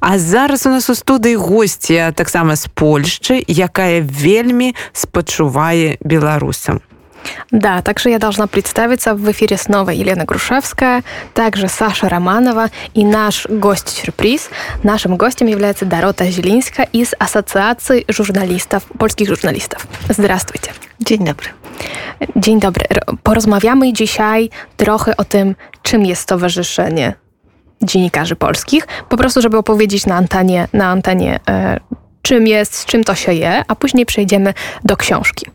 А зараз у нас у студыі госця таксама з Польшчы, якая вельмі спачувае беларусам. Да, также я должна представиться в эфире снова Елена Грушевская, также Саша Романова и наш гость-сюрприз. Нашим гостем является Дорота Зелинска из Ассоциации журналистов, польскich журналистów. Здравствуйте. Dzień dobry. Dzień dobry. Porozmawiamy dzisiaj trochę o tym, czym jest Stowarzyszenie Dziennikarzy Polskich, po prostu, żeby opowiedzieć na antenie, na antenie e, czym есть, с чем то się je, а później przejdziemy do książki.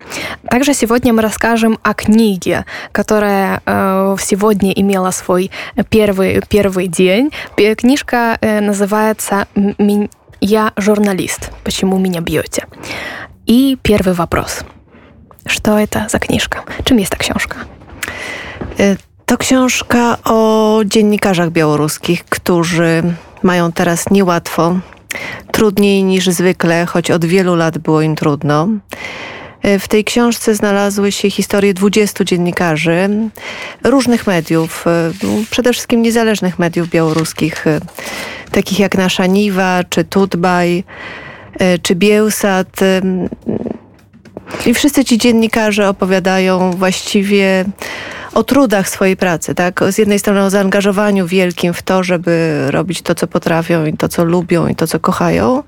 Также сегодня мы расскажем о книге, которая э, сегодня имела свой первый, первый день. Книжка э, называется «Я журналист. Почему меня бьете?» И первый вопрос. Что это за книжка? Czym jest ta książka? To książka o dziennikarzach białoruskich, którzy mają teraz niełatwo trudniej niż zwykle, choć od wielu lat było im trudno. W tej książce znalazły się historie 20 dziennikarzy różnych mediów, przede wszystkim niezależnych mediów białoruskich, takich jak Nasza Niwa, czy Tutbaj, czy Bielsat. I wszyscy ci dziennikarze opowiadają właściwie o trudach swojej pracy, tak? Z jednej strony o zaangażowaniu wielkim w to, żeby robić to, co potrafią i to, co lubią i to, co kochają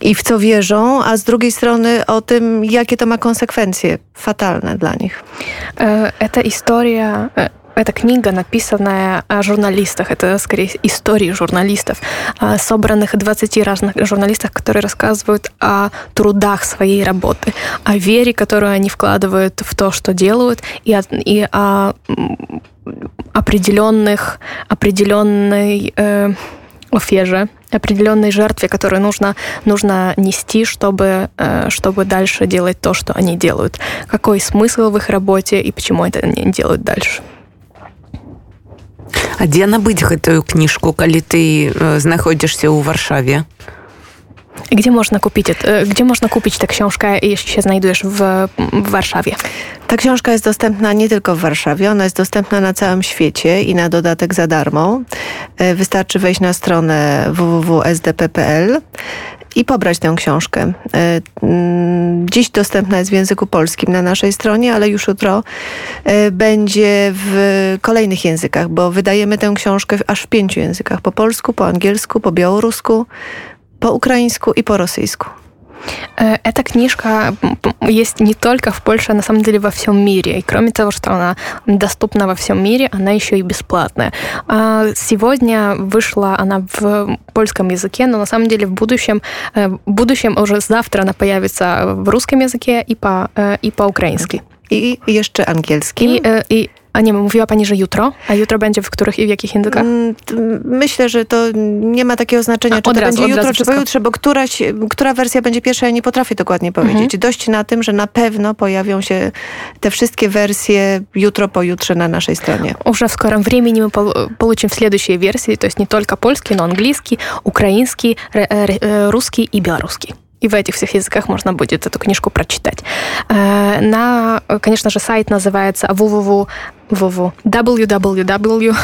i w co wierzą, a z drugiej strony o tym, jakie to ma konsekwencje fatalne dla nich. E, e ta historia e, Эта книга, написанная о журналистах, это скорее истории журналистов, собранных 20 разных журналистов, которые рассказывают о трудах своей работы, о вере, которую они вкладывают в то, что делают, и о, и о определенных, определенной э, офеже, определенной жертве, которую нужно, нужно нести, чтобы, э, чтобы дальше делать то, что они делают. Какой смысл в их работе и почему это они делают дальше. А дзе набыць гэтую кніжку калі ты знаходзішся ў варшаве Gdzie można kupić, gdzie można kupić tę książkę, jeśli się znajdujesz w, w, Warszawie? Ta książka jest dostępna nie tylko w Warszawie, ona jest dostępna na całym świecie i na dodatek za darmo. Wystarczy wejść na stronę www.sdp.pl i pobrać tę książkę. E, mm, dziś dostępna jest w języku polskim na naszej stronie, ale już jutro e, będzie w kolejnych językach, bo wydajemy tę książkę aż w pięciu językach. Po polsku, po angielsku, po białorusku, po ukraińsku i po rosyjsku. Э, эта книжка есть не только в Польше, а на самом деле во всем мире. И кроме того, что она доступна во всем мире, она еще и бесплатная. А сегодня вышла она в польском языке, но на самом деле в будущем, э, в будущем уже завтра она появится в русском языке и по, э, и по-украински. I jeszcze angielskim. I, i a nie, mówiła Pani, że jutro? A jutro będzie w których i w jakich językach? Mm, myślę, że to nie ma takiego znaczenia, a, czy to razu, będzie jutro, czy pojutrze, bo któraś, która wersja będzie pierwsza, ja nie potrafię dokładnie powiedzieć. Mhm. Dość na tym, że na pewno pojawią się te wszystkie wersje jutro, pojutrze na naszej stronie. Уже в скором времени мы получим следующие версии, то есть не только польский, но английский, украинский, русский и белорусский. и в этих всех языках можно будет эту книжку прочитать. Э, на, конечно же, сайт называется www www.sd.pl.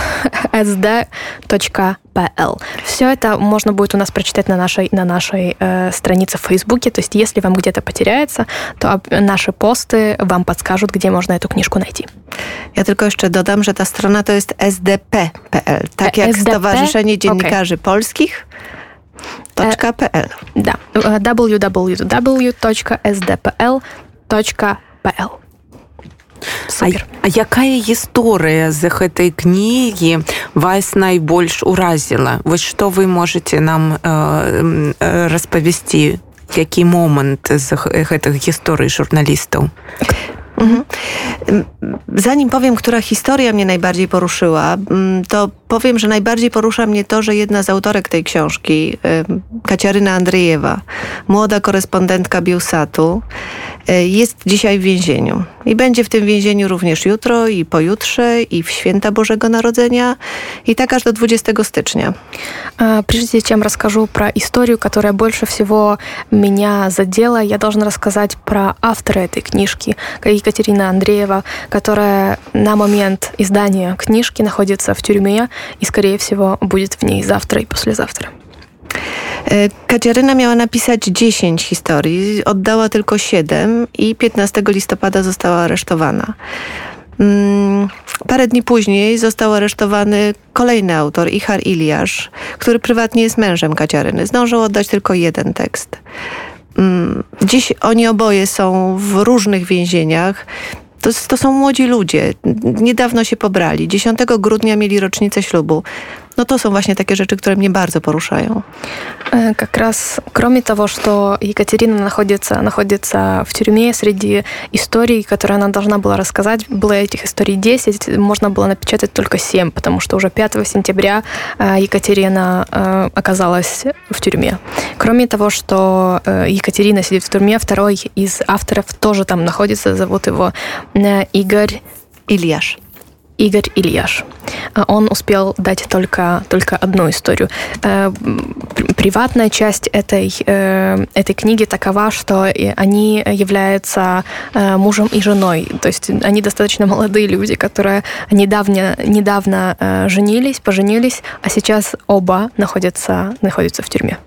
Все это можно будет у нас прочитать на нашей, на нашей э, странице в Фейсбуке. То есть, если вам где-то потеряется, то наши посты вам подскажут, где можно эту книжку найти. Ja tylko jeszcze dodam, że ta strona to jest sdp.pl, tak jak SDP? Stowarzyszenie Dziennikarzy okay. Polskich. .pl. Да, www.sdpl.pl. Супер. А, а якая гісторыя з гэтай кнігі вас найбольш уразіла? Вось што вы можете нам э, распавесці? Які момант з гэтых гісторый журналістаў Mhm. Zanim powiem, która historia mnie najbardziej poruszyła, mm, to powiem, że najbardziej porusza mnie to, że jedna z autorek tej książki, Kaciaryna Andrzejewa, młoda korespondentka Bielsatu, e, jest dzisiaj w więzieniu. I będzie w tym więzieniu również jutro i pojutrze i w święta Bożego Narodzenia i tak aż do 20 stycznia. Прежде чем расскажу про историю, которая больше всего меня задела, я должна рассказать про автора этой книжки, Екатерина Андреева, которая на момент издания книжки находится в тюрьме и, скорее всего, будет в ней завтра и послезавтра. Kaciaryna miała napisać 10 historii, oddała tylko 7 i 15 listopada została aresztowana. Parę dni później został aresztowany kolejny autor, Ichar Iliasz, który prywatnie jest mężem Kaciaryny. Zdążył oddać tylko jeden tekst. Mm, dziś oni oboje są w różnych więzieniach. To, to są młodzi ludzie. Niedawno się pobrali. 10 grudnia mieli rocznicę ślubu. No to są właśnie takie rzeczy, które mnie bardzo порушаją. Как раз, кроме того, что Екатерина находится, находится в тюрьме среди историй, которые она должна была рассказать, было этих историй 10, можно было напечатать только 7, потому что уже 5 сентября Екатерина оказалась в тюрьме. Кроме того, что Екатерина сидит в тюрьме, второй из авторов тоже там находится, зовут его Игорь Ильяш. Игорь Ильяш. Он успел дать только, только одну историю. Приватная часть этой, этой книги такова, что они являются мужем и женой. То есть они достаточно молодые люди, которые недавно, недавно женились, поженились, а сейчас оба находятся, находятся в тюрьме.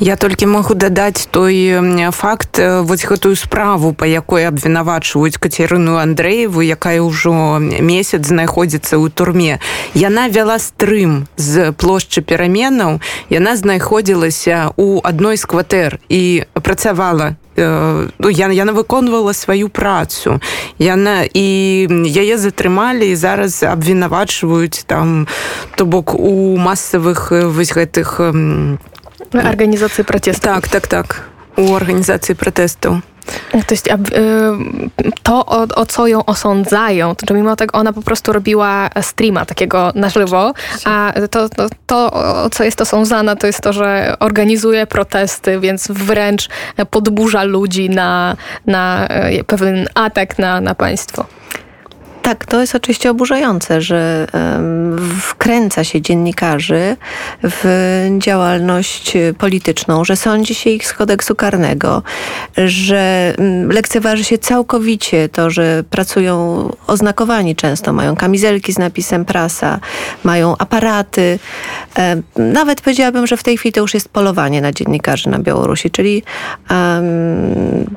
Я толькі могу дадаць той факт вось гэтую справу па якой абвінавачваюць кацярыну Андрееву якая ўжо месяц знаходзіцца ў турме. Яна вяла стрым з плошчы пераменаў. Яна знаходзілася у адной з кватэр і працавала ну, яна, яна выконвала сваю працу. Яна і яе затрымалі і зараз абвінавачваюць там то бок у масавых вось гэтых Организации протестов. Так, tak, tak. U organizacji protestu. To jest to, o, o, co ją osądzają, to mimo tego ona po prostu robiła streama takiego na żywo, a to, to, to, o co jest osądzana, to jest to, że organizuje protesty, więc wręcz podburza ludzi na, na pewien atak na, na państwo. Tak, to jest oczywiście oburzające, że wkręca się dziennikarzy w działalność polityczną, że sądzi się ich z kodeksu karnego, że lekceważy się całkowicie to, że pracują oznakowani często, mają kamizelki z napisem prasa, mają aparaty. Nawet powiedziałabym, że w tej chwili to już jest polowanie na dziennikarzy na Białorusi, czyli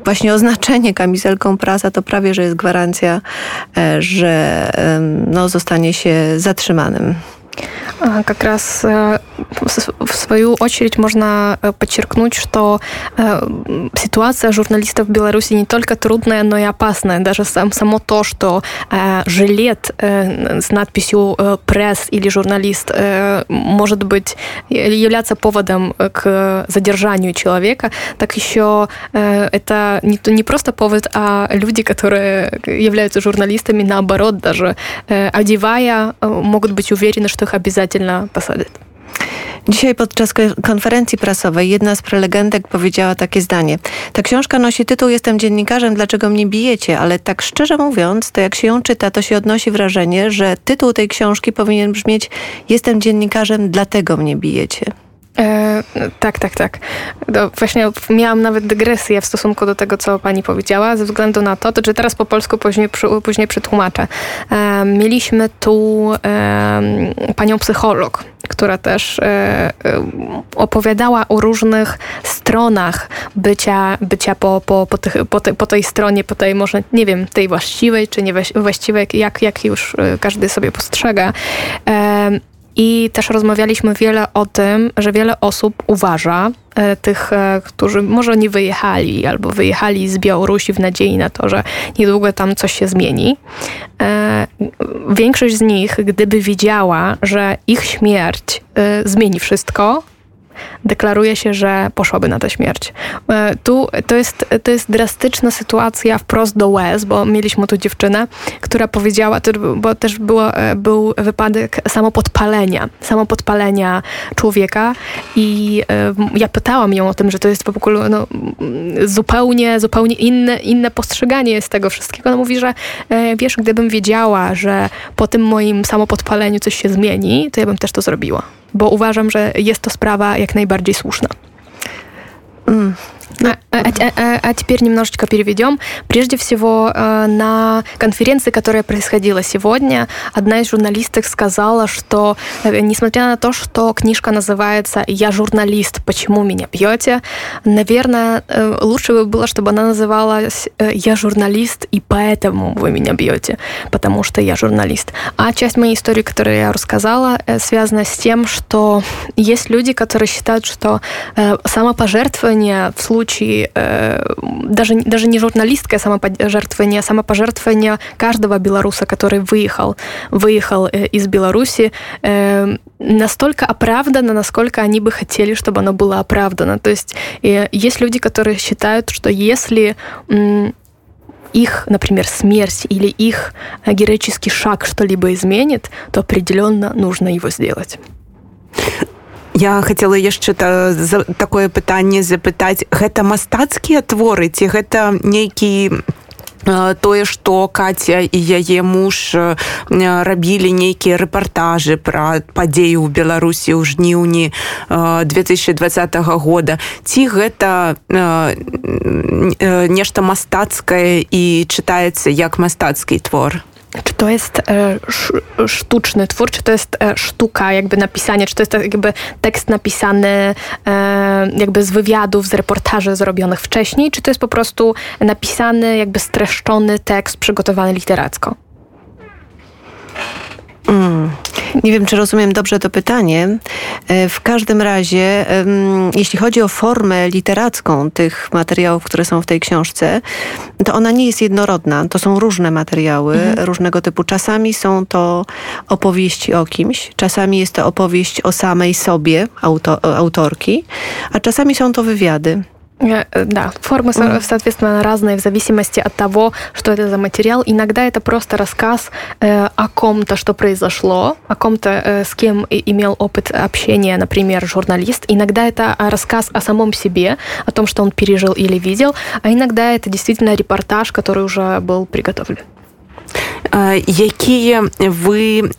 właśnie oznaczenie kamizelką prasa to prawie, że jest gwarancja, że że no, zostanie się zatrzymanym. Как раз в свою очередь можно подчеркнуть, что ситуация журналистов в Беларуси не только трудная, но и опасная. Даже сам, само то, что жилет с надписью «пресс» или «журналист» может быть являться поводом к задержанию человека, так еще это не просто повод, а люди, которые являются журналистами, наоборот, даже одевая, могут быть уверены, что их обязательно посадят. Dzisiaj podczas konferencji prasowej jedna z prelegentek powiedziała takie zdanie. Ta książka nosi tytuł Jestem dziennikarzem, dlaczego mnie bijecie? Ale tak szczerze mówiąc, to jak się ją czyta, to się odnosi wrażenie, że tytuł tej książki powinien brzmieć Jestem dziennikarzem, dlatego mnie bijecie. E, tak, tak, tak. No, właśnie miałam nawet dygresję w stosunku do tego, co pani powiedziała, ze względu na to, to czy teraz po polsku później, później przetłumaczę. E, mieliśmy tu e, panią psycholog, która też e, e, opowiadała o różnych stronach bycia, bycia po, po, po, tych, po, te, po tej stronie, po tej może, nie wiem, tej właściwej czy niewłaściwej, jak, jak już e, każdy sobie postrzega. I też rozmawialiśmy wiele o tym, że wiele osób uważa, e, tych, e, którzy może nie wyjechali albo wyjechali z Białorusi w nadziei na to, że niedługo tam coś się zmieni. E, większość z nich, gdyby wiedziała, że ich śmierć zmieni wszystko, deklaruje się, że poszłaby na tę śmierć. E, tu to jest, to jest drastyczna sytuacja wprost do łez, bo mieliśmy tu dziewczynę, która powiedziała, bo też było, e, był wypadek samopodpalenia, samopodpalenia człowieka i e, ja pytałam ją o tym, że to jest w ogóle no, zupełnie, zupełnie inne, inne postrzeganie jest tego wszystkiego. Ona mówi, że wiesz, gdybym wiedziała, że po tym moim samopodpaleniu coś się zmieni, to ja bym też to zrobiła bo uważam, że jest to sprawa jak najbardziej słuszna. Mm. А, а, а, а теперь немножечко переведем. Прежде всего, на конференции, которая происходила сегодня, одна из журналисток сказала, что несмотря на то, что книжка называется «Я журналист, почему меня бьете?», наверное, лучше бы было, чтобы она называлась «Я журналист, и поэтому вы меня бьете, потому что я журналист». А часть моей истории, которую я рассказала, связана с тем, что есть люди, которые считают, что самопожертвование в случае случае э, даже, даже не журналистское самопожертвование, а самопожертвование каждого белоруса, который выехал, выехал э, из Беларуси, э, настолько оправдано, насколько они бы хотели, чтобы оно было оправдано. То есть э, есть люди, которые считают, что если их, например, смерть или их героический шаг что-либо изменит, то определенно нужно его сделать. Я хотела яшчэ та, за такое пытанне запытаць. Гэта мастацкія творы ці гэта нейкі тое што каця і яе муж рабілі нейкія рэпартажы пра падзею ў беларусі ў жніўні 2020 года. Ці гэта нешта мастацкае і чытаецца як мастацкі твор Czy to jest e, sztuczny twór, czy to jest e, sztuka, jakby napisanie, czy to jest jakby tekst napisany e, jakby z wywiadów, z reportaży zrobionych wcześniej, czy to jest po prostu napisany, jakby streszczony tekst przygotowany literacko? Mm. Nie wiem, czy rozumiem dobrze to pytanie. E, w każdym razie, jeśli chodzi o formę literacką tych materiałów, które są w tej książce, to ona nie jest jednorodna. To są różne materiały, mhm. różnego typu. Czasami są to opowieści o kimś, czasami jest to opowieść o samej sobie, auto, autorki, a czasami są to wywiady. Э, да, формы, соответственно, разные в зависимости от того, что это за материал. Иногда это просто рассказ э, о ком-то, что произошло, о ком-то, э, с кем имел опыт общения, например, журналист. Иногда это рассказ о самом себе, о том, что он пережил или видел, а иногда это действительно репортаж, который уже был приготовлен. Якія вы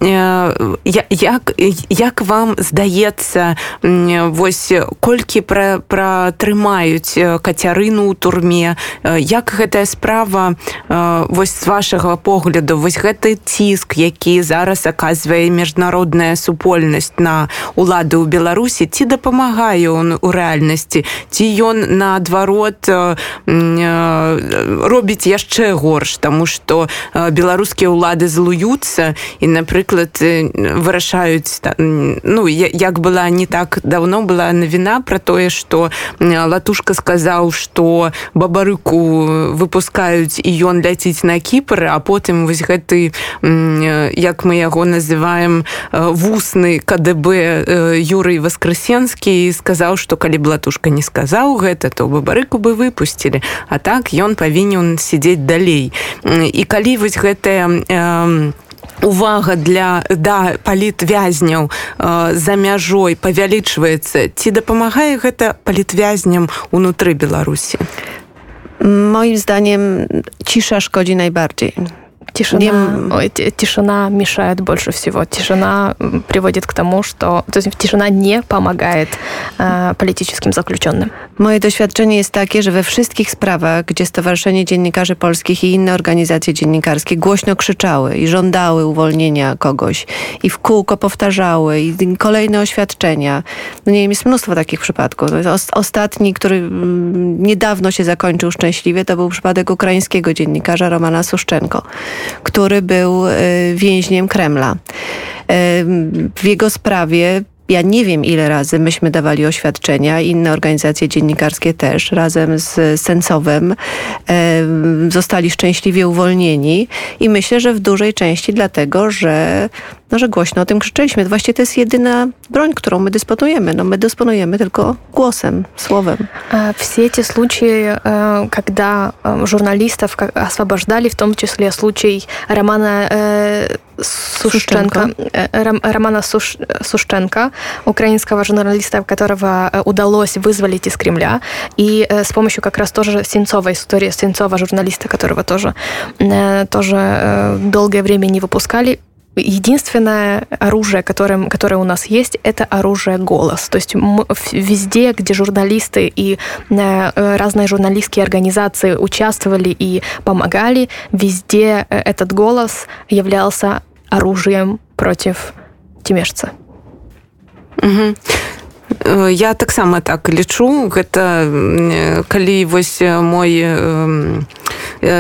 як як вам здаецца вось колькі пра пратрымаюць кацярыну ў турме як гэтая справа вось з вашага погляду? Вось гэты ціск які зараз аказвае міжнародная супольнасць на улады ў беларусі ці дапамагае он у рэальнасці? Ці ён наадварот робіць яшчэ горш? Таму што беларускі беларускія ўлады злуюцца і напрыклад вырашаюць ну як была не так давно была навіна про тое что латушка сказаў что бабарыку выпускаюць і ён ляціць на кіпр а потым вось гэты як мы яго называем вусны кДб юрый васкрасенскі сказаў что калі б латушка не сказаў гэта то бабарыку бы выпусцілі а так ён павінен сядзець далей. І калі вось гэтая увага для да палітвязняў за мяжой павялічваецца ці дапамагае гэта палітвязням унутры беларусі moim zdaniem cisza szkodzi najbardziej Тишина, не... ой, тишина мешает больше всего. Тишина приводит к тому, что то есть тишина nie pomagает e, politycznym zakljuczonym. Moje doświadczenie jest takie, że we wszystkich sprawach, gdzie Stowarzyszenie Dziennikarzy Polskich i inne organizacje dziennikarskie głośno krzyczały i żądały uwolnienia kogoś i w kółko powtarzały i kolejne oświadczenia. No nie wiem, jest mnóstwo takich przypadków. Ostatni, który mm, niedawno się zakończył szczęśliwie, to był przypadek ukraińskiego dziennikarza Romana Suszczenko który był e, więźniem Kremla. E, w jego sprawie ja nie wiem, ile razy myśmy dawali oświadczenia, inne organizacje dziennikarskie też, razem z Sensowem e, zostali szczęśliwie uwolnieni i myślę, że w dużej części dlatego, że no, że głośno o tym krzyczeliśmy. Właściwie to jest jedyna broń, którą my dysponujemy. No, my dysponujemy tylko głosem, słowem. Все эти случаи, когда журналистов освобождали, в том числе случай Романа Сушченко, Романа Суш, Сушченко, украинского журналиста, которого удалось вызволить из Кремля, и с помощью как раз тоже Сенцова, истории Сенцова, журналиста, которого тоже, тоже долгое время не выпускали, единственное оружие, которым, которое у нас есть, это оружие голос. То есть мы, везде, где журналисты и э, разные журналистские организации участвовали и помогали, везде э, этот голос являлся оружием против тимешца. Угу. Я таксама так лічу. Гэта калі вось мой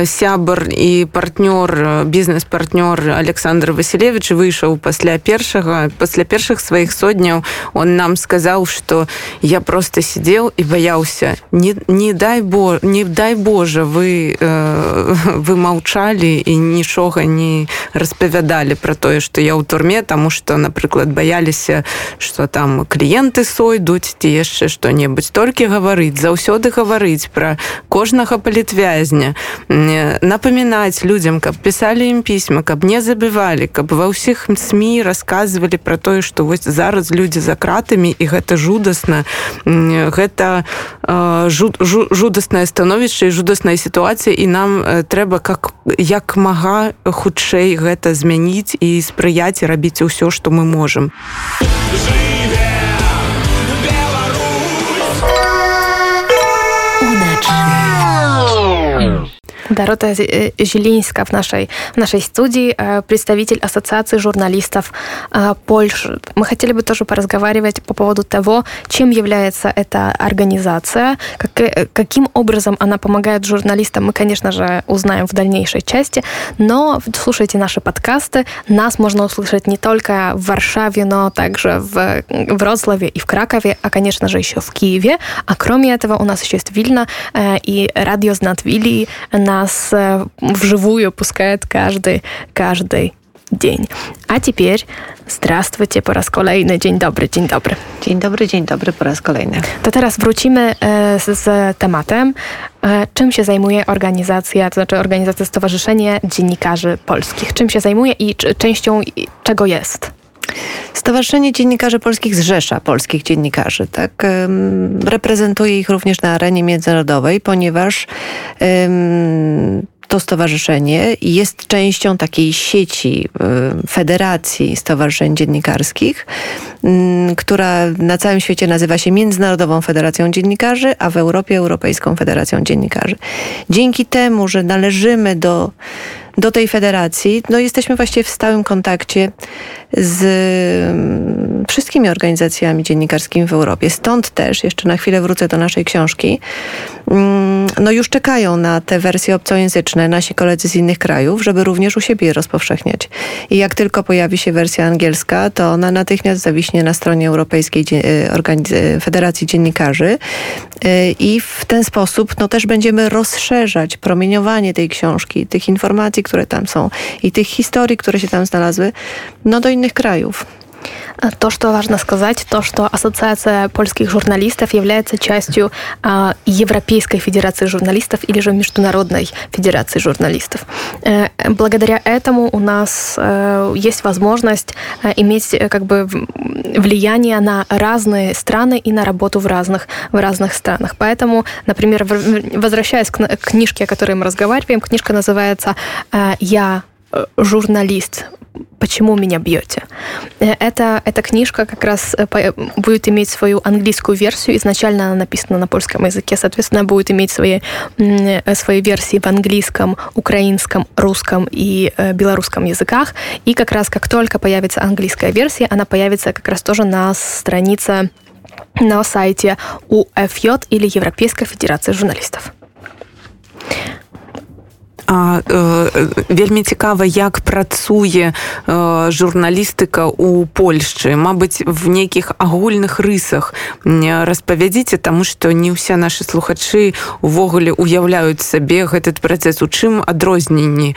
сябар і партнёр бізнес-партнёр Александр Василевич выйшаў пасля першага пасля першых сваіх сотняў. Он нам сказаў что я просто сидел і баяўся. Не, не дай бо не дай Боже вы э, вы маўчалі і нічога не распавядалі про тое что я ў турме тому что напрыклад баяліся что там кліенты сойдуць ці яшчэ што-небудзь. Толькі гаварыць заўсёды гаварыць пра кожнага палітвязня. Напамінаць людям каб пісалі ім пісьма каб не забывалі каб ва ўсіх сМ рассказывалі про тое что вось зараз людзі за кратамі і гэта жудасна гэта жуд, жу, жудаснае становішча і жудасная сітуацыя і нам трэба как як мага хутчэй гэта змяніць і спрыяць і рабіць усё што мы можемм Дорота Зелинска в нашей, в нашей студии, э, представитель Ассоциации журналистов э, Польши. Мы хотели бы тоже поразговаривать по поводу того, чем является эта организация, как, э, каким образом она помогает журналистам. Мы, конечно же, узнаем в дальнейшей части, но слушайте наши подкасты. Нас можно услышать не только в Варшаве, но также в Вроцлаве и в Кракове, а, конечно же, еще в Киеве. А кроме этого, у нас еще есть Вильна и радио Знатвили на нас э, вживую пускает каждый, каждый день. А теперь здравствуйте po raz kolejny. Dzień dobry, dzień dobry. Dzień dobry, dzień dobry po raz kolejny. To teraz wrócimy e, z, z tematem. E, czym się zajmuje organizacja, to znaczy organizacja Stowarzyszenie Dziennikarzy Polskich? Czym się zajmuje i częścią czego jest? Stowarzyszenie Dziennikarzy Polskich zrzesza polskich dziennikarzy. Tak? Reprezentuje ich również na arenie międzynarodowej, ponieważ to stowarzyszenie jest częścią takiej sieci Federacji Stowarzyszeń Dziennikarskich, która na całym świecie nazywa się Międzynarodową Federacją Dziennikarzy, a w Europie Europejską Federacją Dziennikarzy. Dzięki temu, że należymy do do tej federacji, no jesteśmy właściwie w stałym kontakcie z mm, wszystkimi organizacjami dziennikarskimi w Europie. Stąd też, jeszcze na chwilę wrócę do naszej książki, mm, no już czekają na te wersje obcojęzyczne nasi koledzy z innych krajów, żeby również u siebie je rozpowszechniać. I jak tylko pojawi się wersja angielska, to ona natychmiast zawiśnie na stronie Europejskiej e, Federacji Dziennikarzy e, i w ten sposób no też będziemy rozszerzać promieniowanie tej książki, tych informacji, które tam są i tych historii, które się tam znalazły, no do innych krajów. То, что важно сказать, то, что Ассоциация польских журналистов является частью э, Европейской Федерации журналистов или же Международной Федерации журналистов. Э, благодаря этому у нас э, есть возможность э, иметь э, как бы влияние на разные страны и на работу в разных, в разных странах. Поэтому, например, возвращаясь к книжке, о которой мы разговариваем, книжка называется э, «Я журналист почему меня бьете. Э, это, эта книжка как раз э, будет иметь свою английскую версию. Изначально она написана на польском языке, соответственно, будет иметь свои, э, свои версии в английском, украинском, русском и белорусском языках. И как раз как только появится английская версия, она появится как раз тоже на странице на сайте УФЙ или Европейской Федерации журналистов. А, э, вельмі цікава як працуе э, журналістыка у Польшчы. Мабыць в нейкіх агульных рысах. Распавядзіце таму што не ўсе нашы слухачы увогуле уяўляюць сабе гэтый працэс. У чым адрозненні?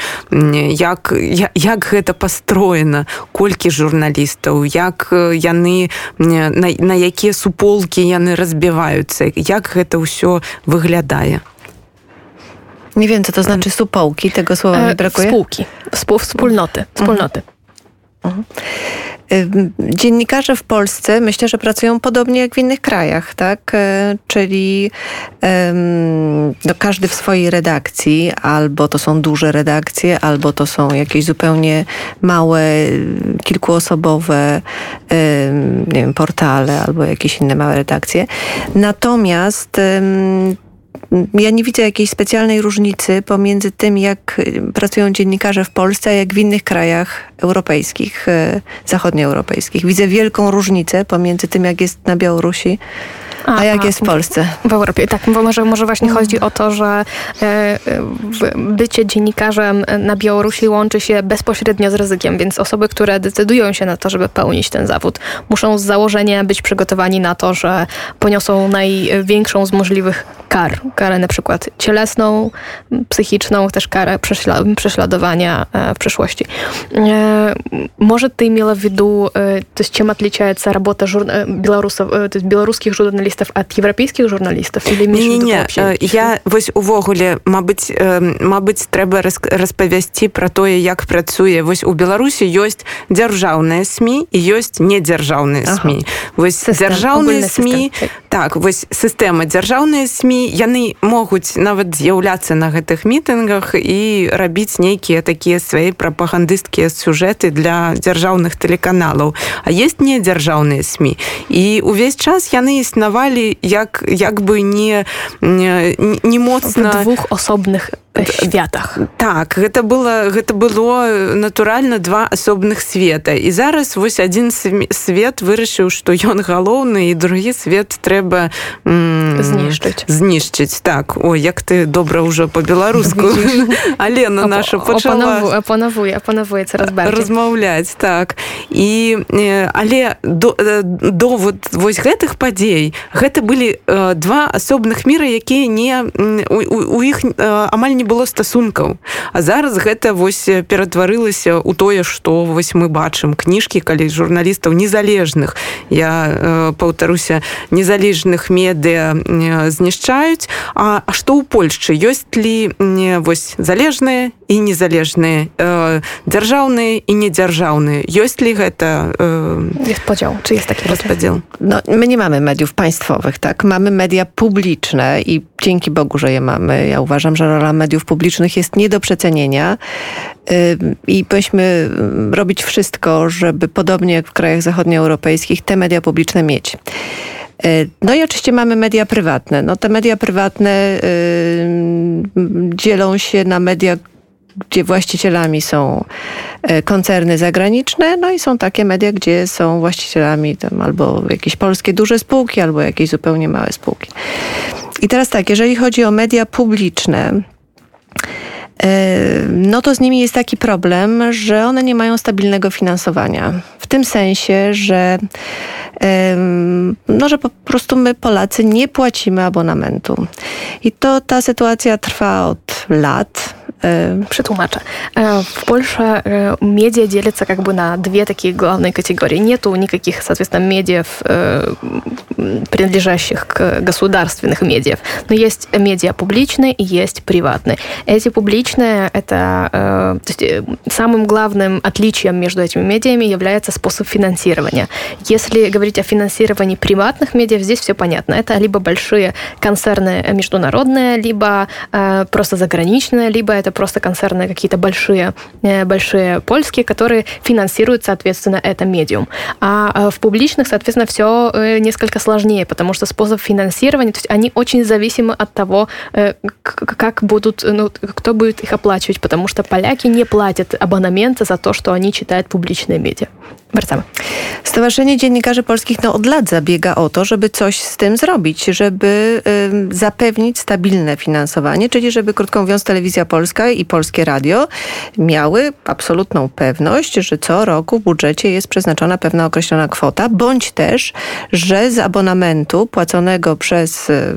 Як, як гэта пастроена? Колькі журналістаў? Як яны на, на якія суполкі яны разбіваюцца? Як гэта ўсё выглядае Nie wiem, co to znaczy supołki, tego słowa mi e, brakuje. Spółki, wspólnoty, wspólnoty. Mhm. Dziennikarze w Polsce myślę, że pracują podobnie jak w innych krajach, tak? E, czyli no, każdy w swojej redakcji, albo to są duże redakcje, albo to są jakieś zupełnie małe, kilkuosobowe nie wiem, portale, albo jakieś inne małe redakcje. Natomiast ja nie widzę jakiejś specjalnej różnicy pomiędzy tym, jak pracują dziennikarze w Polsce, a jak w innych krajach europejskich, e, zachodnioeuropejskich. Widzę wielką różnicę pomiędzy tym, jak jest na Białorusi, a, a jak jest w Polsce? W Europie, tak. Bo może, może właśnie chodzi o to, że e, bycie dziennikarzem na Białorusi łączy się bezpośrednio z ryzykiem, więc osoby, które decydują się na to, żeby pełnić ten zawód, muszą z założenia być przygotowani na to, że poniosą największą z możliwych kar. Karę na przykład cielesną, psychiczną, też karę prześladowania e, w przyszłości. E, może ты имела в виду, то есть чем отличается работа жур... белорусов, то есть белорусских журналистов от европейских журналистов? Или не, не, не. Я вось увогуле, мабыць, мабыць, трэба распавясці пра тое, як працуе. Вось у Беларусі ёсць дзяржаўныя СМі і ёсць недзяржаўныя СМі. Ага. Вось дзяржаўныя СМі, так, вось сістэма дзяржаўныя СМі яны могуць нават з'яўляцца на гэтых мітынгах і рабіць нейкія такія свае прапагандысцкія сюжэты для дзяржаўных тэлеканалаў. А есть не дзяржаўныя сМ і увесь час яны існавалі як як бы не не, не моцна. Двух асобных святах. Так гэта было гэта было натуральна два асобных света. І зараз вось адзін свет вырашыў што ён галоўны і другі свет трэба знішчыць. знішчыць. Так о як ты добра ўжо по-беларуску алена наша пачала апанавуе апанавуецца размаўляць. Так. І але довод вось гэтых падзей гэта былі два асобных міра якія не у іх амаль не было стасункаў а зараз гэта вось ператварылася у тое што вось мы бачым кніжкі калі журналістаў незалежных я э, паўтаруся незалежных медыа знішчаюць а што ў Польшчы ёсць ли не вось залежныя і незалежныя э, дзяржаўныя і недзяржаўныя ёсць ли гэта э, jest podział czy jest taki rozpodział no, my nie mamy mediów państwowych tak mamy media publiczne i dzięki Bogu, że je mamy ja uważam, że rola mediów mediów publicznych jest nie do przecenienia i powinniśmy robić wszystko, żeby podobnie jak w krajach zachodnioeuropejskich te media publiczne mieć. Y, no i oczywiście mamy media prywatne. No te media prywatne dzielą się na media, gdzie właścicielami są y, koncerny zagraniczne, no i są takie media, gdzie są właścicielami tam albo jakieś polskie duże spółki, albo jakieś zupełnie małe spółki. I teraz tak, jeżeli chodzi o media publiczne, no to z nimi jest taki problem, że one nie mają stabilnego finansowania. W tym sensie, że, no, że po prostu my Polacy nie płacimy abonamentu. I to ta sytuacja trwa od lat. Przetłumaczę. В Польше медиа делятся как бы на две такие главные категории. Нету никаких, соответственно, медиа, принадлежащих к государственных медиа. Но есть медиа публичные и есть приватные. Эти публичные, это то есть, самым главным отличием между этими медиами является способ финансирования. Если говорить о финансировании приватных медиа, здесь все понятно. Это либо большие концерны международные, либо просто заграничные, либо это просто концерны какие-то большие, э, большие польские, которые финансируют, соответственно, это медиум. А э, в публичных, соответственно, все э, несколько сложнее, потому что способ финансирования, то есть они очень зависимы от того, как будут, ну, кто будет их оплачивать, потому что поляки не платят абонементы за то, что они читают публичные медиа. Wracamy. Stowarzyszenie Dziennikarzy Polskich no, od lat zabiega o to, żeby coś z tym zrobić, żeby y, zapewnić stabilne finansowanie, czyli żeby, krótko mówiąc, Telewizja Polska i Polskie Radio miały absolutną pewność, że co roku w budżecie jest przeznaczona pewna określona kwota, bądź też, że z abonamentu płaconego przez y,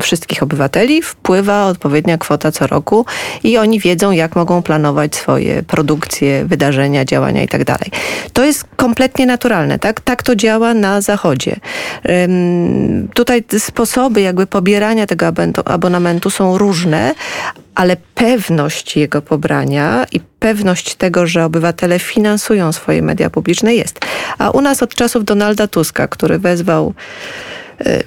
wszystkich obywateli wpływa odpowiednia kwota co roku i oni wiedzą, jak mogą planować swoje produkcje, wydarzenia, działania itd. Tak to jest kompletnie naturalne, tak? Tak to działa na Zachodzie. Tutaj sposoby jakby pobierania tego abonamentu są różne, ale pewność jego pobrania i pewność tego, że obywatele finansują swoje media publiczne jest. A u nas od czasów Donalda Tuska, który wezwał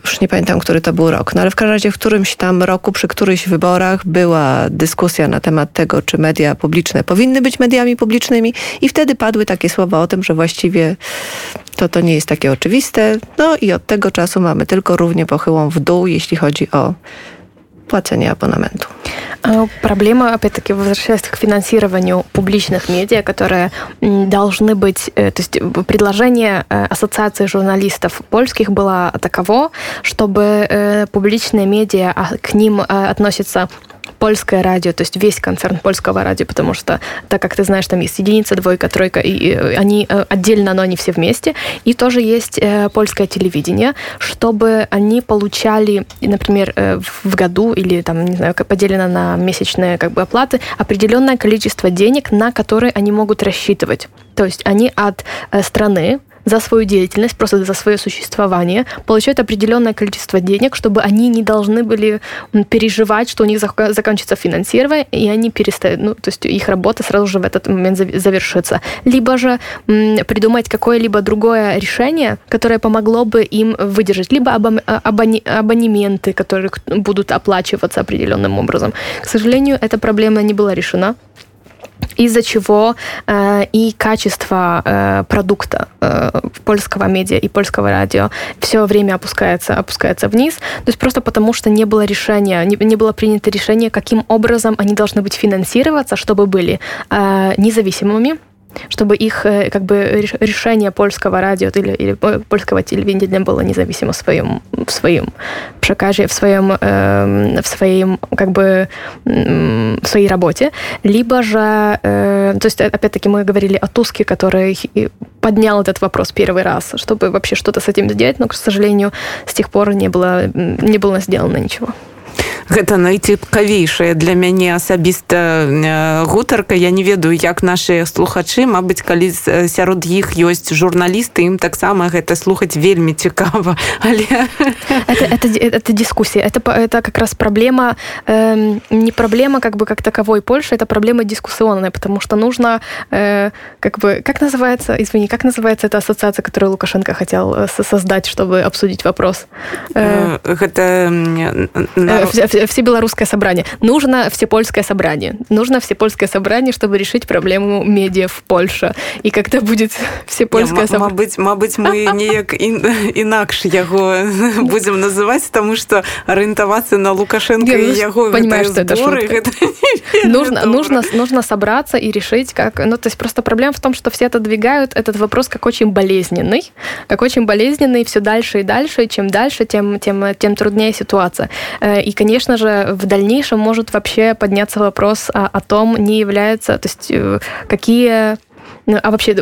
już nie pamiętam, który to był rok, no ale w każdym razie w którymś tam roku, przy którychś wyborach była dyskusja na temat tego, czy media publiczne powinny być mediami publicznymi i wtedy padły takie słowa o tym, że właściwie to to nie jest takie oczywiste. No i od tego czasu mamy tylko równie pochyłą w dół, jeśli chodzi o płacenie абонементу. Проблема, опять-таки, возвращаясь к финансированию публичных медиа, которые должны быть... То есть предложение Ассоциации журналистов польских было таково, чтобы публичные медиа, к ним относятся польское радио, то есть весь концерн польского радио, потому что, так как ты знаешь, там есть единица, двойка, тройка, и они отдельно, но они все вместе. И тоже есть польское телевидение, чтобы они получали, например, в году или там, не знаю, поделено на месячные как бы оплаты, определенное количество денег, на которые они могут рассчитывать. То есть они от страны за свою деятельность, просто за свое существование, получают определенное количество денег, чтобы они не должны были переживать, что у них закончится финансирование, и они перестают, ну, то есть их работа сразу же в этот момент завершится. Либо же придумать какое-либо другое решение, которое помогло бы им выдержать, либо абони абонементы, которые будут оплачиваться определенным образом. К сожалению, эта проблема не была решена из-за чего э, и качество э, продукта э, польского медиа и польского радио все время опускается, опускается вниз. То есть просто потому, что не было решения, не, не было принято решение, каким образом они должны быть финансироваться, чтобы были э, независимыми, чтобы их э, как бы решение польского радио или, или польского телевидения было независимо в своем, в своем przekazie, в своем, э, в своем как бы в своей работе, либо же, э, то есть опять-таки мы говорили о Туске, который поднял этот вопрос первый раз, чтобы вообще что-то с этим сделать, но, к сожалению, с тех пор не было, не было сделано ничего. Гэта найцікавейшая для мяне асабіста гутарка. Я не ведаю як наши слухачы Мабыць калі сярод іх ёсць журналісты ім таксама гэта слухаць вельмі цікава. Але это, это, это дискуссия. Это это как раз проблема э, не проблема как бы как таковой Польши это проблема дискуссионная потому что нужно э, как бы как называется извини как называется эта ассоциация которую Лукашенко хотел э, создать чтобы обсудить вопрос? Э, это э, всебелорусское собрание. Нужно всепольское собрание. Нужно всепольское собрание, чтобы решить проблему медиа в Польше. И когда будет всепольское собрание... Мабыць, мабыць, мы неяк інакш яго будем называть, потому что ориентоваться на Лукашенко и его понимаешь, что это шутка. нужно, нужно, нужно собраться и решить, как... Ну, то есть просто проблема в том, что все отодвигают этот вопрос как очень болезненный, как очень болезненный все дальше и дальше, и чем дальше, тем, тем, тем труднее ситуация. Э, и, конечно, конечно же, в дальнейшем может вообще подняться вопрос о, о том, не является, то есть э, какие ну, а вообще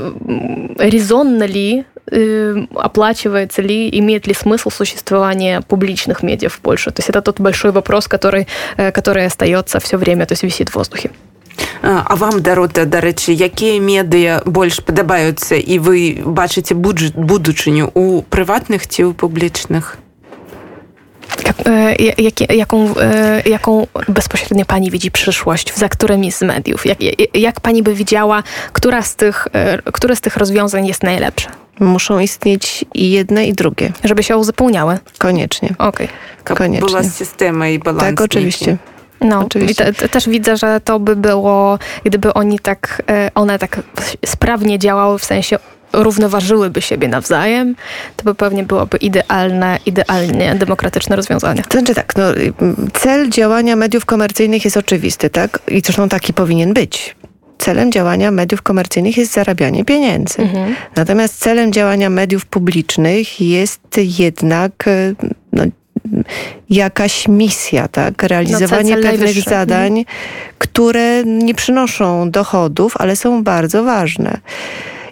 резонно ли, э, оплачивается ли, имеет ли смысл существование публичных медиа в Польше? То есть это тот большой вопрос, который, э, который остается все время, то есть висит в воздухе. А вам дарота дарэчы якія медыа больш падабаюцца і вы бачыце будучыню у прыватных ці ў публічных Jak, jaką, jaką bezpośrednio pani widzi przyszłość, za którymi z mediów? Jak, jak pani by widziała, która z tych, które z tych rozwiązań jest najlepsze? Muszą istnieć i jedne, i drugie. Żeby się uzupełniały? Koniecznie. Okej. Okay. Koniecznie. Była systema i balans. Tak, oczywiście. No, Oczywiście. Te, też widzę, że to by było, gdyby oni tak, one tak sprawnie działały, w sensie równoważyłyby siebie nawzajem, to by pewnie byłoby idealne, idealnie demokratyczne rozwiązanie. To znaczy tak, no, cel działania mediów komercyjnych jest oczywisty, tak? I zresztą taki powinien być celem działania mediów komercyjnych jest zarabianie pieniędzy. Mhm. Natomiast celem działania mediów publicznych jest jednak e, jakaś misja, tak? Realizowanie no, pewnych najwyższy. zadań, mhm. które nie przynoszą dochodów, ale są bardzo ważne.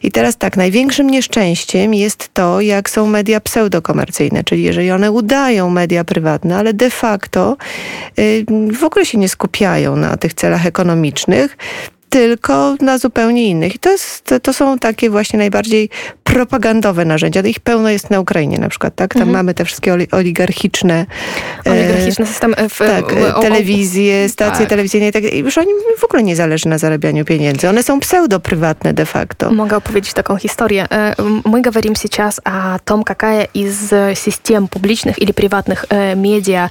I teraz tak, największym nieszczęściem jest to, jak są media pseudokomercyjne, czyli jeżeli one udają media prywatne, ale de facto y, w ogóle się nie skupiają na tych celach ekonomicznych, tylko na zupełnie innych. I to, jest, to są takie właśnie najbardziej propagandowe narzędzia. Ich pełno jest na Ukrainie na przykład, tak? Tam mhm. mamy te wszystkie oligarchiczne... E, oligarchiczne system e, w, tak, o, telewizje, stacje tak. telewizyjne i tak Już oni w ogóle nie zależy na zarabianiu pieniędzy. One są pseudo-prywatne de facto. Mogę opowiedzieć taką historię. Мы говорим сейчас о том, какая из систем публичных или приватных медиа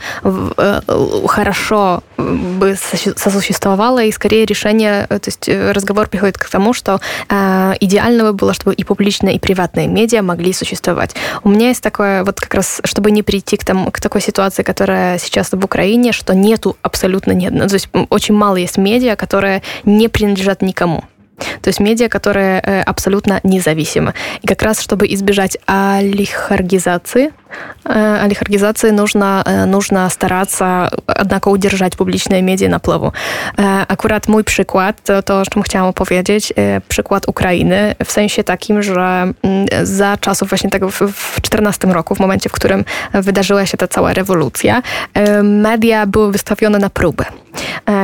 хорошо бы сосуществовала, и скорее решение То есть э, разговор приходит к тому, что э, идеально бы было, чтобы и публичные, и приватные медиа могли существовать. У меня есть такое, вот как раз, чтобы не прийти к, тому, к такой ситуации, которая сейчас в Украине, что нету абсолютно нет. То есть очень мало есть медиа, которые не принадлежат никому. То есть медиа, которые э, абсолютно независимы. И как раз, чтобы избежать алихаргизации, э, алихаргизации нужно, э, нужно стараться, однако, удержать publiczne media na plawu. Akurat mój przykład, to, to o czym chciałam opowiedzieć, przykład Ukrainy, w sensie takim, że mm, za czasów właśnie tego w, w 14 roku, w momencie, w którym wydarzyła się ta cała rewolucja, media były wystawione na próbę.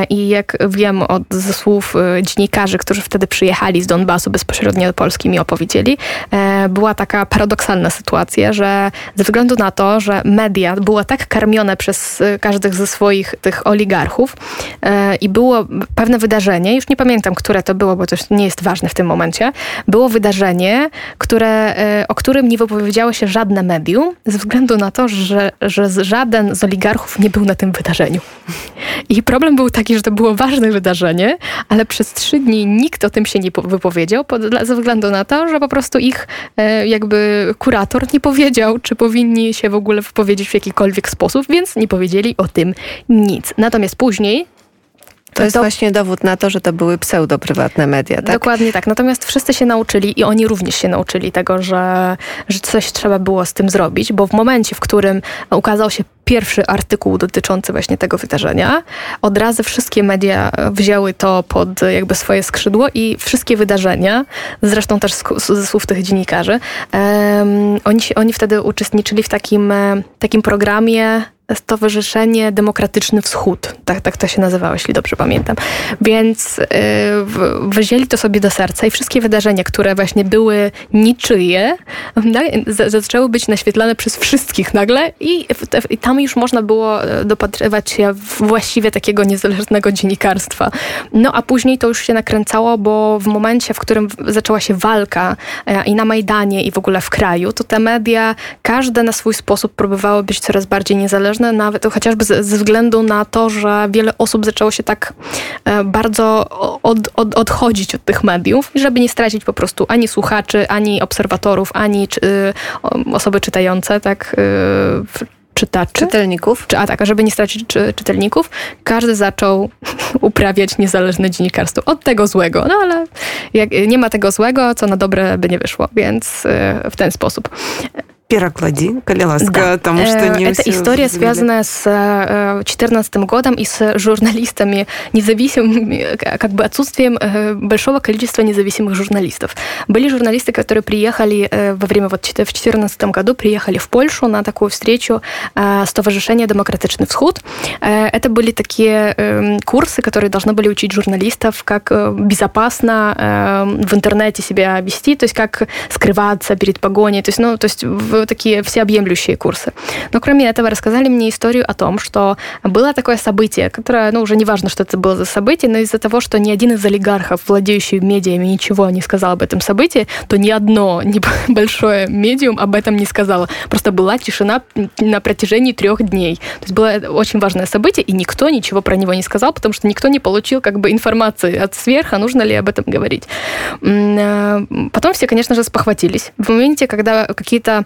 I jak wiem od, ze słów dziennikarzy, którzy wtedy przyjechali z Donbasu bezpośrednio do Polski mi opowiedzieli, e, była taka paradoksalna sytuacja, że ze względu na to, że media było tak karmione przez e, każdych ze swoich tych oligarchów e, i było pewne wydarzenie, już nie pamiętam, które to było, bo to nie jest ważne w tym momencie, było wydarzenie, które, o którym nie wypowiedziało się żadne medium, ze względu na to, że, że żaden z oligarchów nie był na tym wydarzeniu. I problem był taki, że to było ważne wydarzenie, ale przez trzy dni nikt o tym się nie wypowiedział, ze względu na to, że po prostu ich e, jakby kurator nie powiedział, czy powinni się w ogóle wypowiedzieć w jakikolwiek sposób, więc nie powiedzieli o tym nic. Natomiast później to jest to... właśnie dowód na to, że to były pseudo-prywatne media, tak? Dokładnie tak. Natomiast wszyscy się nauczyli i oni również się nauczyli tego, że, że coś trzeba było z tym zrobić, bo w momencie, w którym ukazał się pierwszy artykuł dotyczący właśnie tego wydarzenia, od razu wszystkie media wzięły to pod jakby swoje skrzydło i wszystkie wydarzenia, zresztą też ze słów tych dziennikarzy, um, oni, oni wtedy uczestniczyli w takim, takim programie Stowarzyszenie Demokratyczny Wschód. Tak, tak to się nazywało, jeśli dobrze pamiętam. Więc yy, wzięli to sobie do serca i wszystkie wydarzenia, które właśnie były niczyje, zaczęły być naświetlane przez wszystkich nagle i, i tam już można było e, dopatrywać się właściwie takiego niezależnego dziennikarstwa. No a później to już się nakręcało, bo w momencie, w którym zaczęła się walka e, i na Majdanie i w ogóle w kraju, to te media, każde na swój sposób próbowały być coraz bardziej niezależne ważne, nawet chociażby ze, względu na to, że wiele osób zaczęło się tak e, bardzo od, od, odchodzić od tych mediów, żeby nie stracić po prostu ani słuchaczy, ani obserwatorów, ani czy, osoby czytające, tak e, czytaczy. Czytelników. Czy, a tak, żeby nie stracić czy, czytelników, każdy zaczął uprawiać niezależne dziennikarstwo. Od tego złego. No ale jak, nie ma tego złego, co na dobre by nie wyszło, więc w ten sposób. Переклади, коли ласка, да. потому что не Это история, связанная с 2014 годом и с журналистами, независимыми, как бы отсутствием большого количества независимых журналистов. Были журналисты, которые приехали во время, вот в 2014 году, приехали в Польшу на такую встречу Stowarzyszenia Демократичный Всход. Это были такие курсы, которые должны были учить журналистов, как безопасно в интернете себя вести, то есть как скрываться перед погоней, то есть, ну, то есть в такие всеобъемлющие курсы. Но кроме этого рассказали мне историю о том, что было такое событие, которое, ну, уже не важно, что это было за событие, но из-за того, что ни один из олигархов, владеющий медиами, ничего не сказал об этом событии, то ни одно небольшое медиум об этом не сказало. Просто была тишина на протяжении трех дней. То есть было очень важное событие, и никто ничего про него не сказал, потому что никто не получил как бы информации от сверха, нужно ли об этом говорить. Э, потом все, конечно же, спохватились. В моменте, когда какие-то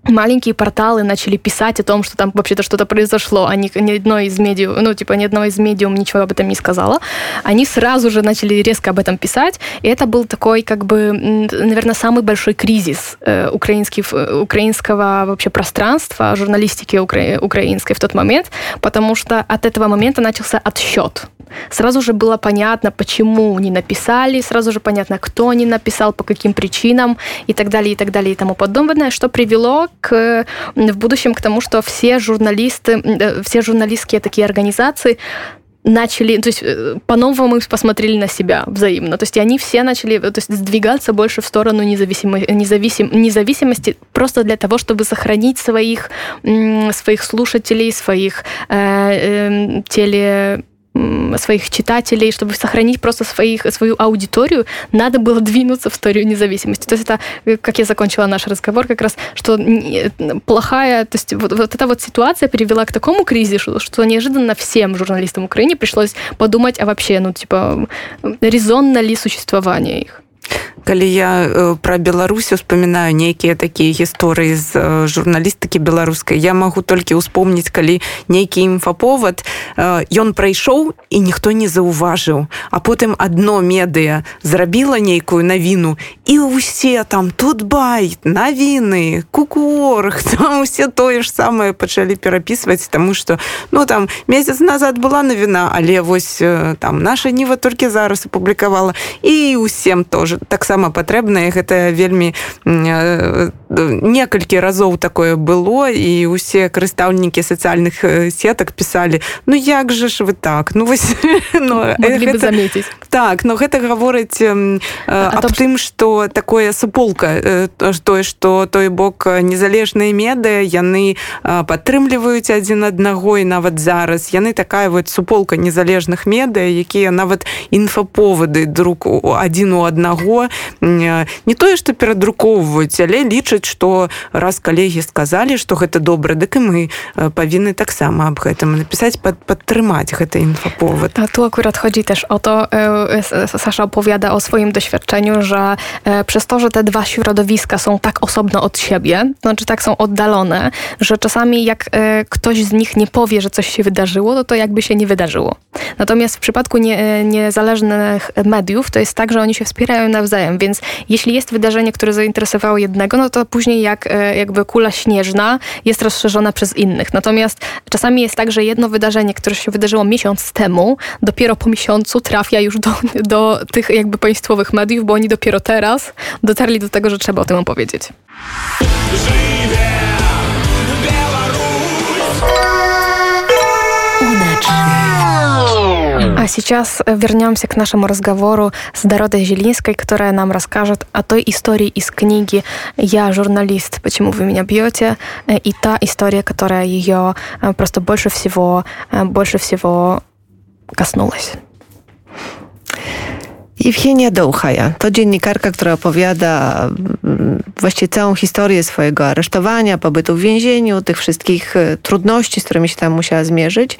маленькие порталы начали писать о том, что там вообще-то что-то произошло, а ни, ни одно из медиум, ну, типа, ни одно из медиум ничего об этом не сказала, они сразу же начали резко об этом писать, и это был такой, как бы, наверное, самый большой кризис э, украинский, э, украинского вообще пространства, журналистики укра, украинской в тот момент, потому что от этого момента начался отсчет Сразу же было понятно, почему не написали, сразу же понятно, кто не написал, по каким причинам и так далее, и так далее, и тому подобное, что привело к, в будущем к тому, что все журналисты, э, все журналистские такие организации начали, то есть э, по-новому посмотрели на себя взаимно. То есть они все начали то есть, сдвигаться больше в сторону независимо, независим, независимости просто для того, чтобы сохранить своих, своих слушателей, своих э, э, теле своих читателей, чтобы сохранить просто своих, свою аудиторию, надо было двинуться в историю независимости. То есть это, э, как я закончила наш разговор, как раз, что плохая, то есть вот, вот эта вот ситуация привела к такому кризису, что неожиданно всем журналистам Украины пришлось подумать, а вообще, ну, типа, резонно ли существование их калі я э, про беларусь успамінаю нейкія такія гісторыі з э, журналістыкі беларускай я магу толькі успомніць калі нейкі інфаповад ён э, прайшоў і ніхто не заўважыў а потым одно медыа зрабіла нейкую навіну і усе там тут бай навіны кукуорг там усе тое ж самае пачалі перапісваць тому что ну там месяц назад была навіна але вось там наша ніва толькі зараз апублікавала і усім тоже таксама патрэбнае гэта вельмі некалькі разоў такое было і усе карыстаўнікі сацыяльных сетак пісалі ну як же ж вы так? Ну вось ну, гэта, заметить так но гэта гаворыць аб тым что такое суполка тое что той бок незалежныя меды яны падтрымліваюць адзін аднаго і нават зараз яны такая вот суполка незалежных медыа якія нават інфаповады друк адзін у аднаго яго не тое што перадрукоўваюць але лічаць што раз калегі сказалі што гэта добра дык і мы павінны таксама аб гэтым напісаць пад падтрымаць гэта інфаповод A tu akurat chodzi też o to, Sasza opowiada o swoim doświadczeniu, że przez to, że te dwa środowiska są tak osobno od siebie, znaczy tak są oddalone, że czasami jak ktoś z nich nie powie, że coś się wydarzyło, to to jakby się nie wydarzyło. Natomiast w przypadku nie, niezależnych mediów to jest tak, że oni się wspierają nawzajem, więc jeśli jest wydarzenie, które zainteresowało jednego, no to później jak e, jakby kula śnieżna jest rozszerzona przez innych. Natomiast czasami jest tak, że jedno wydarzenie, które się wydarzyło miesiąc temu, dopiero po miesiącu trafia już do, do tych jakby państwowych mediów, bo oni dopiero teraz dotarli do tego, że trzeba o tym opowiedzieć. А сейчас э, вернемся к нашему разговору с Дородой Зелинской, которая нам расскажет о той истории из книги «Я журналист. Почему вы меня бьете?» э, и та история, которая ее э, просто больше всего, больше всего kosнулась. Евгения Доухая to dziennikarka, która opowiada mm, właściwie całą historię swojego aresztowania, pobytu w więzieniu, tych wszystkich trudności, z którymi się tam musiała zmierzyć.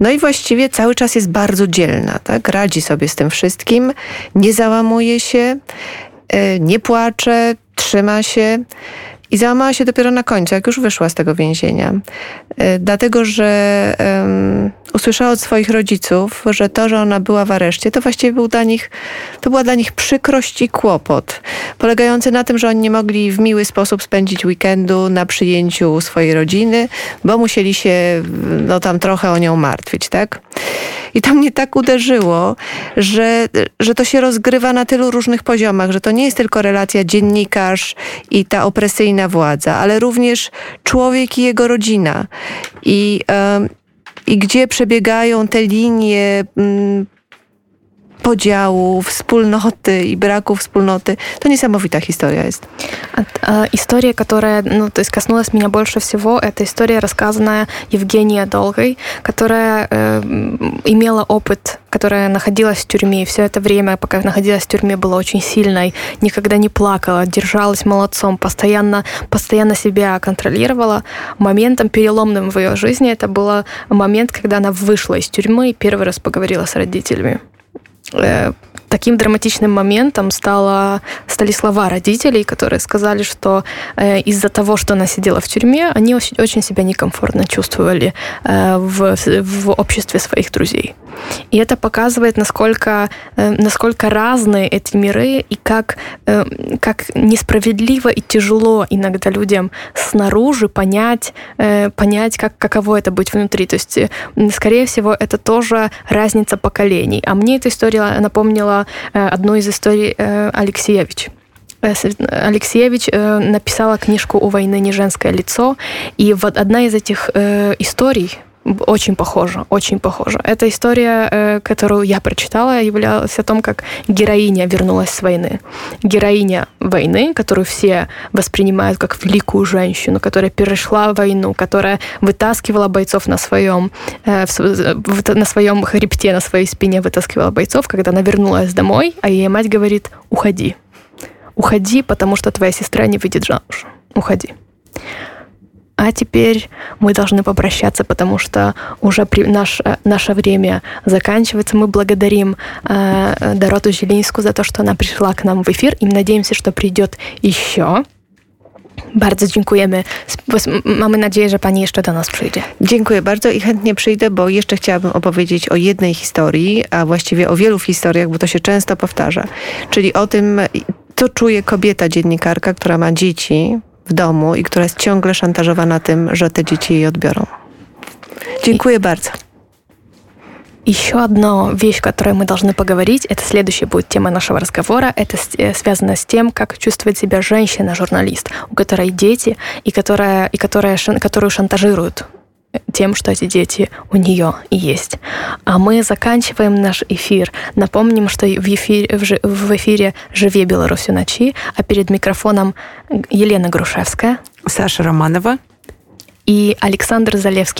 No i właściwie cały czas jest bardzo dzielna, tak? Radzi sobie z tym wszystkim, nie załamuje się, e, nie płacze, trzyma się. I załamała się dopiero na końcu, jak już wyszła z tego więzienia. E, dlatego, że um, usłyszała od swoich rodziców, że to, że ona była w areszcie, to właściwie był dla nich, to była dla nich przykrość i kłopot, polegający na tym, że oni nie mogli w miły sposób spędzić weekendu na przyjęciu swojej rodziny, bo musieli się no, tam trochę o nią martwić, tak? I to mnie tak uderzyło, że, że to się rozgrywa na tylu różnych poziomach, że to nie jest tylko relacja dziennikarz i ta opresyjna władza, ale również człowiek i jego rodzina. I, yy, i gdzie przebiegają te linie mm, podziału, wspólноты и браку wspólноты. To niesamowita история есть. История, которая ну, то есть коснулась меня больше всего, это история, рассказанная Евгенией Долгой, которая э, имела опыт, которая находилась в тюрьме, и все это время, пока находилась в тюрьме, была очень сильной, никогда не плакала, держалась молодцом, постоянно, постоянно себя контролировала. Моментом переломным в ее жизни это был момент, когда она вышла из тюрьмы и первый раз поговорила с родителями. uh, таким драматичным моментом стало, стали слова родителей, которые сказали, что э, из-за того, что она сидела в тюрьме, они очень, очень себя некомфортно чувствовали э, в, в обществе своих друзей. И это показывает, насколько, э, насколько разные эти миры и как, э, как несправедливо и тяжело иногда людям снаружи понять, э, понять как, каково это быть внутри. То есть, скорее всего, это тоже разница поколений. А мне эта история напомнила одну из историй Алексеевич. Алексеевич написала книжку «У войны не женское лицо», и вот одна из этих историй, очень похоже, очень похоже. Эта история, э, которую я прочитала, являлась о том, как героиня вернулась с войны. Героиня войны, которую все воспринимают как великую женщину, которая перешла войну, которая вытаскивала бойцов на своем, э, на своем хребте, на своей спине вытаскивала бойцов, когда она вернулась домой, а ей мать говорит, уходи. Уходи, потому что твоя сестра не выйдет замуж. Уходи. А теперь мы должны попрощаться, потому что уже при, наш, э, наше время заканчивается. Мы благодарим э, Дороту Зелинскую за то, что она пришла к нам в эфир и надеемся, что придет еще. Bardzo dziękujemy. Mamy nadzieję, że Pani jeszcze do nas przyjdzie. Dziękuję bardzo i chętnie przyjdę, bo jeszcze chciałabym opowiedzieć o jednej historii, a właściwie o wielu historiach, bo to się często powtarza. Czyli o tym, co czuje kobieta dziennikarka, która ma dzieci, w domu i która jest ciągle szantażowana tym, że te dzieci jej odbiorą. Dziękuję I... bardzo. Еще одна вещь, о которой мы должны поговорить, это следующая будет тема нашего разговора. Это связано с тем, как чувствует себя женщина-журналист, у которой дети и которая, и которая, которую шантажируют тем, что эти дети у нее есть. А мы заканчиваем наш эфир. Напомним, что в эфире, в эфире «Живе Беларусь ночи», а перед микрофоном Елена Грушевская, Саша Романова и Александр Залевский.